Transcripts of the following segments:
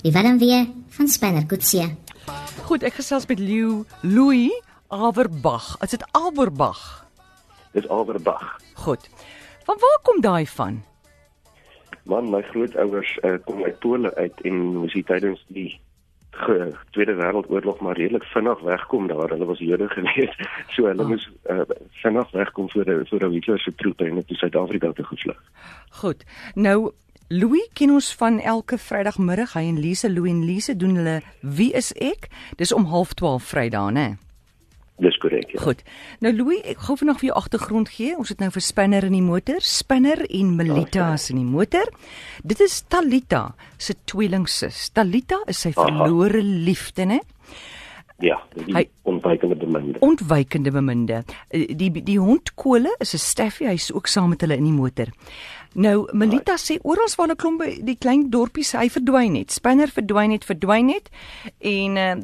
Die Willem weer van Spanner Kutsie. Goed, ek gesels met Leo Louis Averbag. Is dit Averbag? Dis Averbag. Goed. Van waar kom daai van? Man, my grootouers uh, kom uit Pole uit en moes hier tydens die ge, Tweede Wêreldoorlog maar redelik vinnig wegkom daar. Hulle was Jode gewees. So hulle oh. moes uh, vinnig wegkom voor voor Hitler se troepe en het in Suid-Afrika te gevlug. Goed. Nou Louis ken ons van elke Vrydagmiddag. Hy en Lise, Louis en Lise doen hulle Wie is ek? Dis om 12:30 Vrydag, né? Dis korrek. Ja. Goed. Nou Louis, ek gou vanaand vir jou agtergrond gee. Ons het nou vir Spinner in die motor, Spinner en Melita is in die motor. Dit is Talita se tweelingsus. Talita is sy verlore liefde, né? Ja, die hy, ontwykende beminde. Ontwykende beminde. Eh, die die hond Kole is 'n staffie, hy's ook saam met hulle in die motor. Nou Melita sê oral waar hulle klomp die klein dorpies hy verdwyn net. Spinner verdwyn net, verdwyn net. En uh,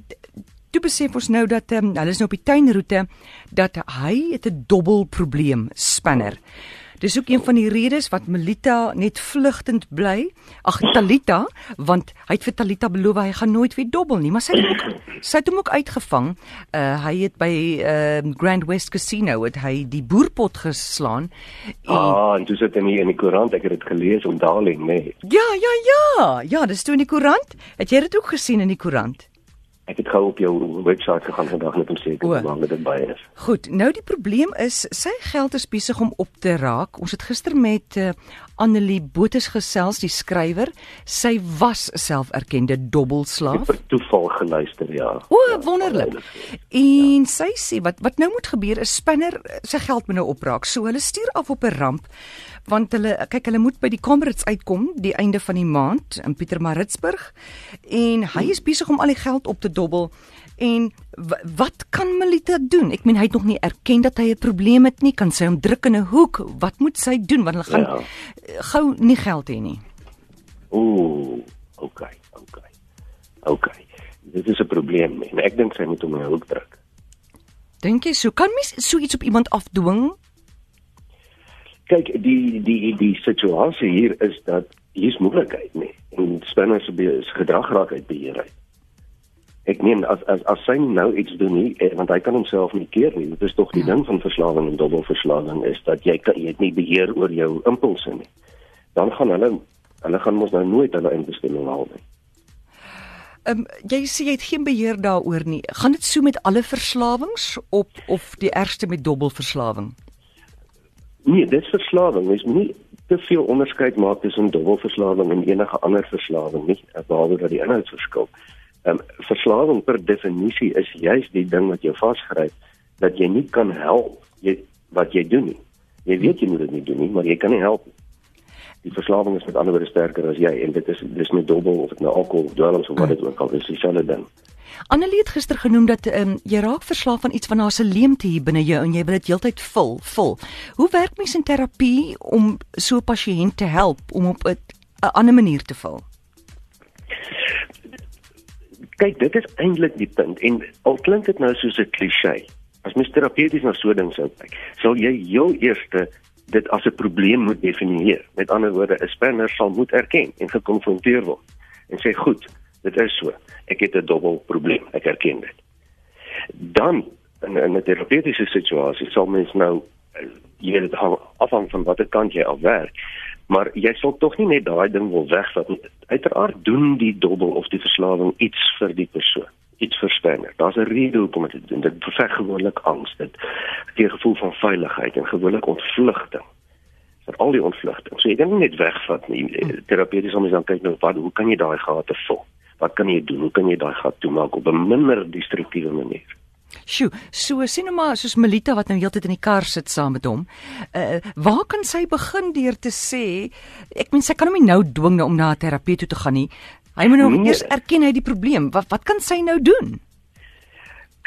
toe besef ons nou dat um, hulle is nou op die tuinroete dat hy het 'n dobbel probleem, Spinner. Oh. Dis ook een van die redes wat Melita net vlugtend bly. Ag Talita, want hy het vir Talita beloof hy gaan nooit weer dobbel nie, maar sy het ook sy het hom ook uitgevang. Uh hy het by uh Grand West Casino het hy die boerpot geslaan. En, ah, en dis dit in die, in die koerant, ek het dit gelees om darling, nee. Ja, ja, ja. Ja, dis toe in die koerant. Het jy dit ook gesien in die koerant? Ek het gou op jou webwerf gegaan vandag net om seker te maak dat dit baie is. Goed, nou die probleem is sy geld is besig om op te raak. Ons het gister met uh, Annelie Botes gesels, die skrywer. Sy was self erkende dobbelslaaf. Ek het toeval geluister, ja. O, wonderlik. Ja, en ja. sy sê wat wat nou moet gebeur is Spinner sy geld moet nou opraak. So hulle stuur af op 'n ramp want hulle kyk hulle moet by die Comrades uitkom die einde van die maand in Pietermaritzburg en hy is besig om al die geld op te dobbel en wat kan Melita doen? Ek meen hy het nog nie erken dat hy 'n probleem het nie. Kan sy hom druk in 'n hoek? Wat moet sy doen want hulle gaan ja. gou nie geld hê nie. Ooh, okay, okay. Okay. Dit is 'n probleem en ek dink sy moet hom in 'n hoek druk. Dink jy so kan mens so iets op iemand afdwing? Kyk die die die situasie hier is dat hier's moontlikheid nie en spanner se gedrag raak uit beheer uit. Ek meen as as as sy nou iets doen nie eh, want hy kan homself nie keer nie. Dit is tog die ja. ding van verslawing en dubbelverslawing is dat jy kan jy het nie beheer oor jou impulse nie. Dan gaan hulle hulle gaan mos nou nooit hulle inbestemming haal nie. Ehm um, jy sê jy het geen beheer daaroor nie. Gaan dit so met alle verslawings op of die ergste met dubbelverslawing? Nee, dit is verslawing. Mens moet nie te veel onderskeid maak tussen dubbelverslawing en enige ander verslawing nie, behalwe dat die inhoud verskil. Ehm um, verslawing per definisie is juis die ding wat jou vasgryp dat jy nie kan help jy wat jy doen nie. Jy weet jy moet dit nie doen nie, maar jy kan nie help nie. Die verslawing is met ander woorde sterker as jy en dit is dis met dubbel of dit nou alkohol, dwelms of wat dit ook al is, dieselfde ding. Annelie het gister genoem dat ehm um, jy raak verslaaf aan iets van haar se leemte hier binne jou en jy wil dit heeltyd vul, vul. Hoe werk mens in terapie om so 'n pasiënt te help om op 'n ander manier te vul? Kyk, dit is eintlik die punt en al klink dit nou soos 'n klise. As mens terapeuties na so ding sou kyk, sal jy heel eerste dit as 'n probleem moet definieer. Met ander woorde, 'n spanner sal moet erken en gekonfronteer word en sê, "Goed, dit is so. Ek het 'n dubbel probleem. Ek erken dit. Dan in 'n terapeutiese situasie sal mens nou jy weet afhang van watter kant jy af werk. Maar jy sal tog nie net daai ding wil wegvat nie. Uiteraard doen die dubbel of die verslawing iets vir die persoon. Iets verspanner. Daar's 'n rede hoekom dit doen. Dit beveg gewoonlik angs, dit gee 'n gevoel van veiligheid en gewoonlik ontvlugting vir al die ontvlugting. So jy kan net wegvat nie. Terapeuties om dan kyk nou wat hoe kan jy daai gate vul? wat kan jy doen? Hoe kan jy daai gat toemaak op 'n minder destruktiewe manier? Sjoe, so sien nou maar soos Melita wat nou heeltyd in die kar sit saam met hom. Uh waar kan sy begin deur te sê ek meen sy kan hom nie nou dwing om na 'n terapeut toe te gaan nie. Hy moet nou nee. eers erken hy die probleem. Wat wat kan sy nou doen?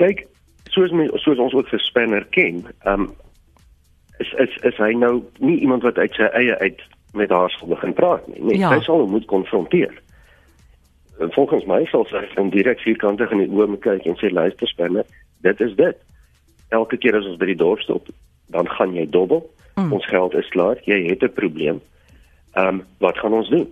Kyk, soos my soos ons ook vir Spanner ken, um is is is hy nou nie iemand wat uit sy eie uit met haar sal begin praat nie. Nee, ja. sy sal hom moet konfronteer volgens my sal sy van direk vierkantig in die oë moet kyk en sê luister spanne, dit is dit. Elke keer as ons by die dorp stop, dan gaan jy dobbel. Mm. Ons geld is klaar, jy het 'n probleem. Ehm um, wat gaan ons doen?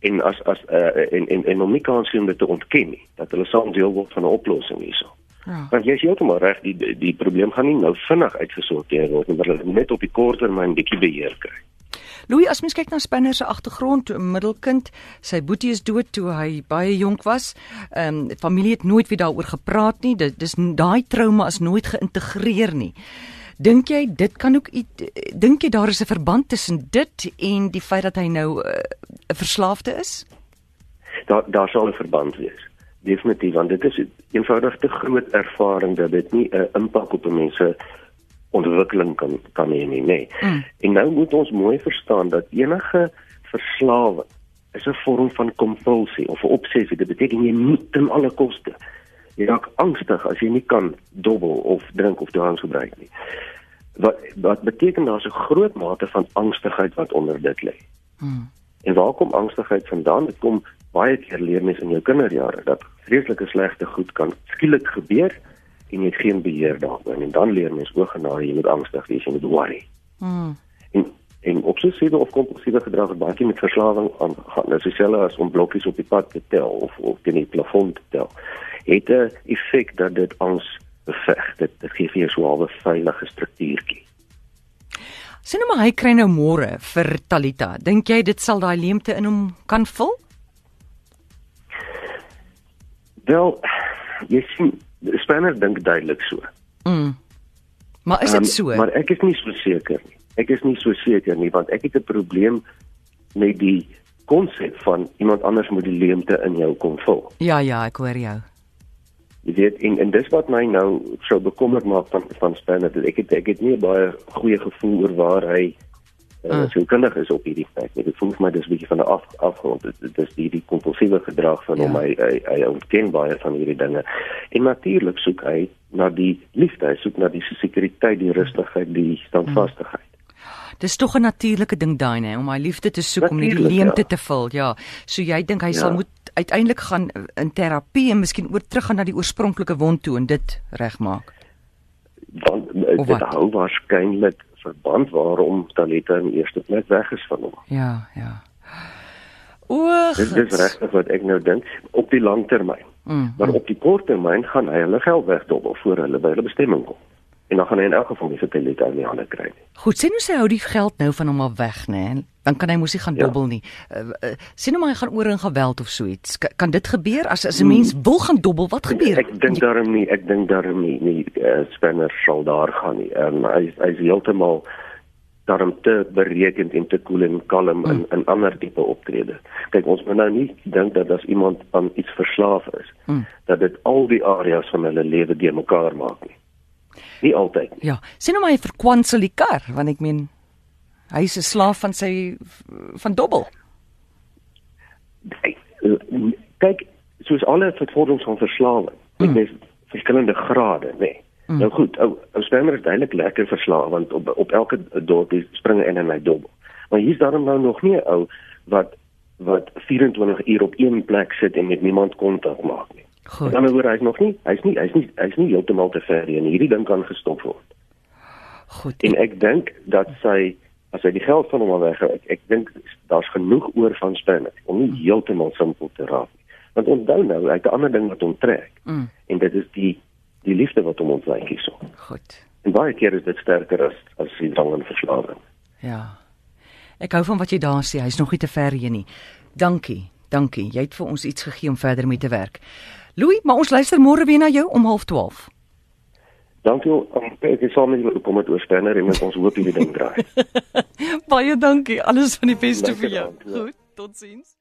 En as as uh, en en en om nie kans om dit te ontken nie dat hulle saam deel word van 'n oplossing hierso. Ja. Want jy is heeltemal reg, die die probleem gaan nie nou vinnig uitgesorteer word nie, maar hulle net op die kort termyn bietjie beheer kry. Louis, as mens kyk na Spinner se agtergrond, middelkind, sy boetie is dood toe hy baie jonk was. Ehm um, familie het nooit weer daaroor gepraat nie. Dit dis daai trauma is nooit geïntegreer nie. Dink jy dit kan ook dink jy daar is 'n verband tussen dit en die feit dat hy nou eh, 'n uh, verslaafde is? Daar daar sal 'n verband wees. Definitief, want dit is eenvoudig te groot ervaring dat dit nie 'n impak op mense ontwikkeling kan kan hê nie, nê. Nee. Mm. En nou moet ons mooi verstaan dat enige verslawing is 'n vorm van kompulsie of 'n obsessie. Dit beteken jy moet ten alle koste. Jy raak angstig as jy nie kan dobbel of drink of dwelms gebruik nie. Wat wat beteken daar's 'n groot mate van angstigheid wat onder dit lê. Mm. En waar kom angstigheid vandaan? Dit kom baie keer leer mens in jou kinderjare dat vreeslike slegte goed kan skielik gebeur en jy het geen beheer daaroor en dan leer mens oorgenaar jy moet angstig wees jy moet worry. Mm. En en obsessiewe of kompulsiewe gedrag het baie met verslawing aangaan. Dit is dieselfde as om blokkies op die pad te tel of of teen die plafon te tel. Het 'n effek dat dit ons beveg. Dit, dit gee vir jou so 'n veilige struktuurtjie. Sien nou maar hy kry nou môre vir Talita. Dink jy dit sal daai leemte in hom kan vul? Wel, jy sien Spanner dink duidelik so. Mm. Maar is dit um, so? Maar ek is nie so seker nie. Ek is nie so seker nie want ek het 'n probleem met die konsep van iemand anders moet die leemte in jou kom vul. Ja ja, ek hoor jou. Jy weet en en dis wat my nou so bekommerd maak van van Spanner dat ek het ek het nie baie goeie gevoel oor waar hy uh, so kundig is op hierdie feit. Dit voel vir my dis 'n bietjie van 'n af afgrond. Dit is die die kompulsiewe gedrag van ja. hom hy hy, hy ontken baie van hierdie dinge. En natuurlik soek hy na die liefde, hy soek na die sekuriteit, die rustigheid, die standvastigheid. Hmm. Dis tog 'n natuurlike ding daai nê om hy liefde te soek Natuurlijk, om nie die leemte ja. te vul. Ja. So jy dink hy ja. sal moet uiteindelik gaan in terapie en miskien oor terug gaan na die oorspronklike wond toe en dit regmaak. Want dit hou waarskynlik verband waarom Talita in eerste plek weg is van hom. Ja, ja. Oeg. Dit is regtig wat ek nou dink op die lang termyn. Mm, maar mm. op die kort termyn gaan hy hulle geld wegdobbel voor hulle by hulle bestemming kom en dan gaan hy in elk geval nie satelliete aan die hande kry nie. Goed, sien hoe sy hou die geld nou van hom af weg, nê? Dan kan hy mos nie gaan ja. dobbel nie. Uh, uh, sien hoe maar hy gaan oor in geweld of so iets. Kan, kan dit gebeur as as 'n hmm. mens wil gaan dobbel? Wat gebeur? Ek, ek dink daarom nie, ek dink daarom nie, nie uh, spanner sal daar gaan nie. Um, hy hy is heeltemal daarom te berekend en te koel en kalm hmm. in in ander tipe optrede. Kyk, ons moet nou nie dink dat as iemand aan iets verslaaf is, hmm. dat dit al die areas van hulle lewe de mekaar maak nie. Nie altyd. Ja, sien nou maar hy verkwansel die kar want ek meen hy is 'n slaaf van sy van dobbel. Kyk, soos alle vervorderings van verslawing, mm. met verskillende grade, nê. Nee. Mm. Nou goed, ou ou stemmer is duidelik lekker verslaaf want op op elke dorp springe in en hy dobbel. Maar hier's daarom nou nog nie 'n ou wat wat 24 uur op een plek sit en met niemand kontak maak nie. Goed. Dan oor hy's nog nie, hy's nie, hy's nie, hy's nie heeltemal te ver nie. Hierdie ding kan gestop word. Goed. En ek dink dat sy as hy die geld van hom weg, ek, ek dink daar's genoeg oor van Spinner om nie heeltemal simpel te raak nie. Want onthou nou, hy het 'n ander ding wat hom trek. Mm. En dit is die die liefde wat hom ontwyk hierso. Goed. En baie keer is dit sterker as as die drang en verslawing. Ja. Ek hou van wat jy daar sê. Hy's nog nie te ver hier nie. Dankie. Dankie. Jy het vir ons iets gegee om verder mee te werk. Louis, maar ons luister môre weer na jou om 12:30. Dankie. Ek is saam met julle kom met oorspanner en met ons hoop hierdie ding draai. Baie dankie. Alles van die beste vir jou. Goed. Totsiens.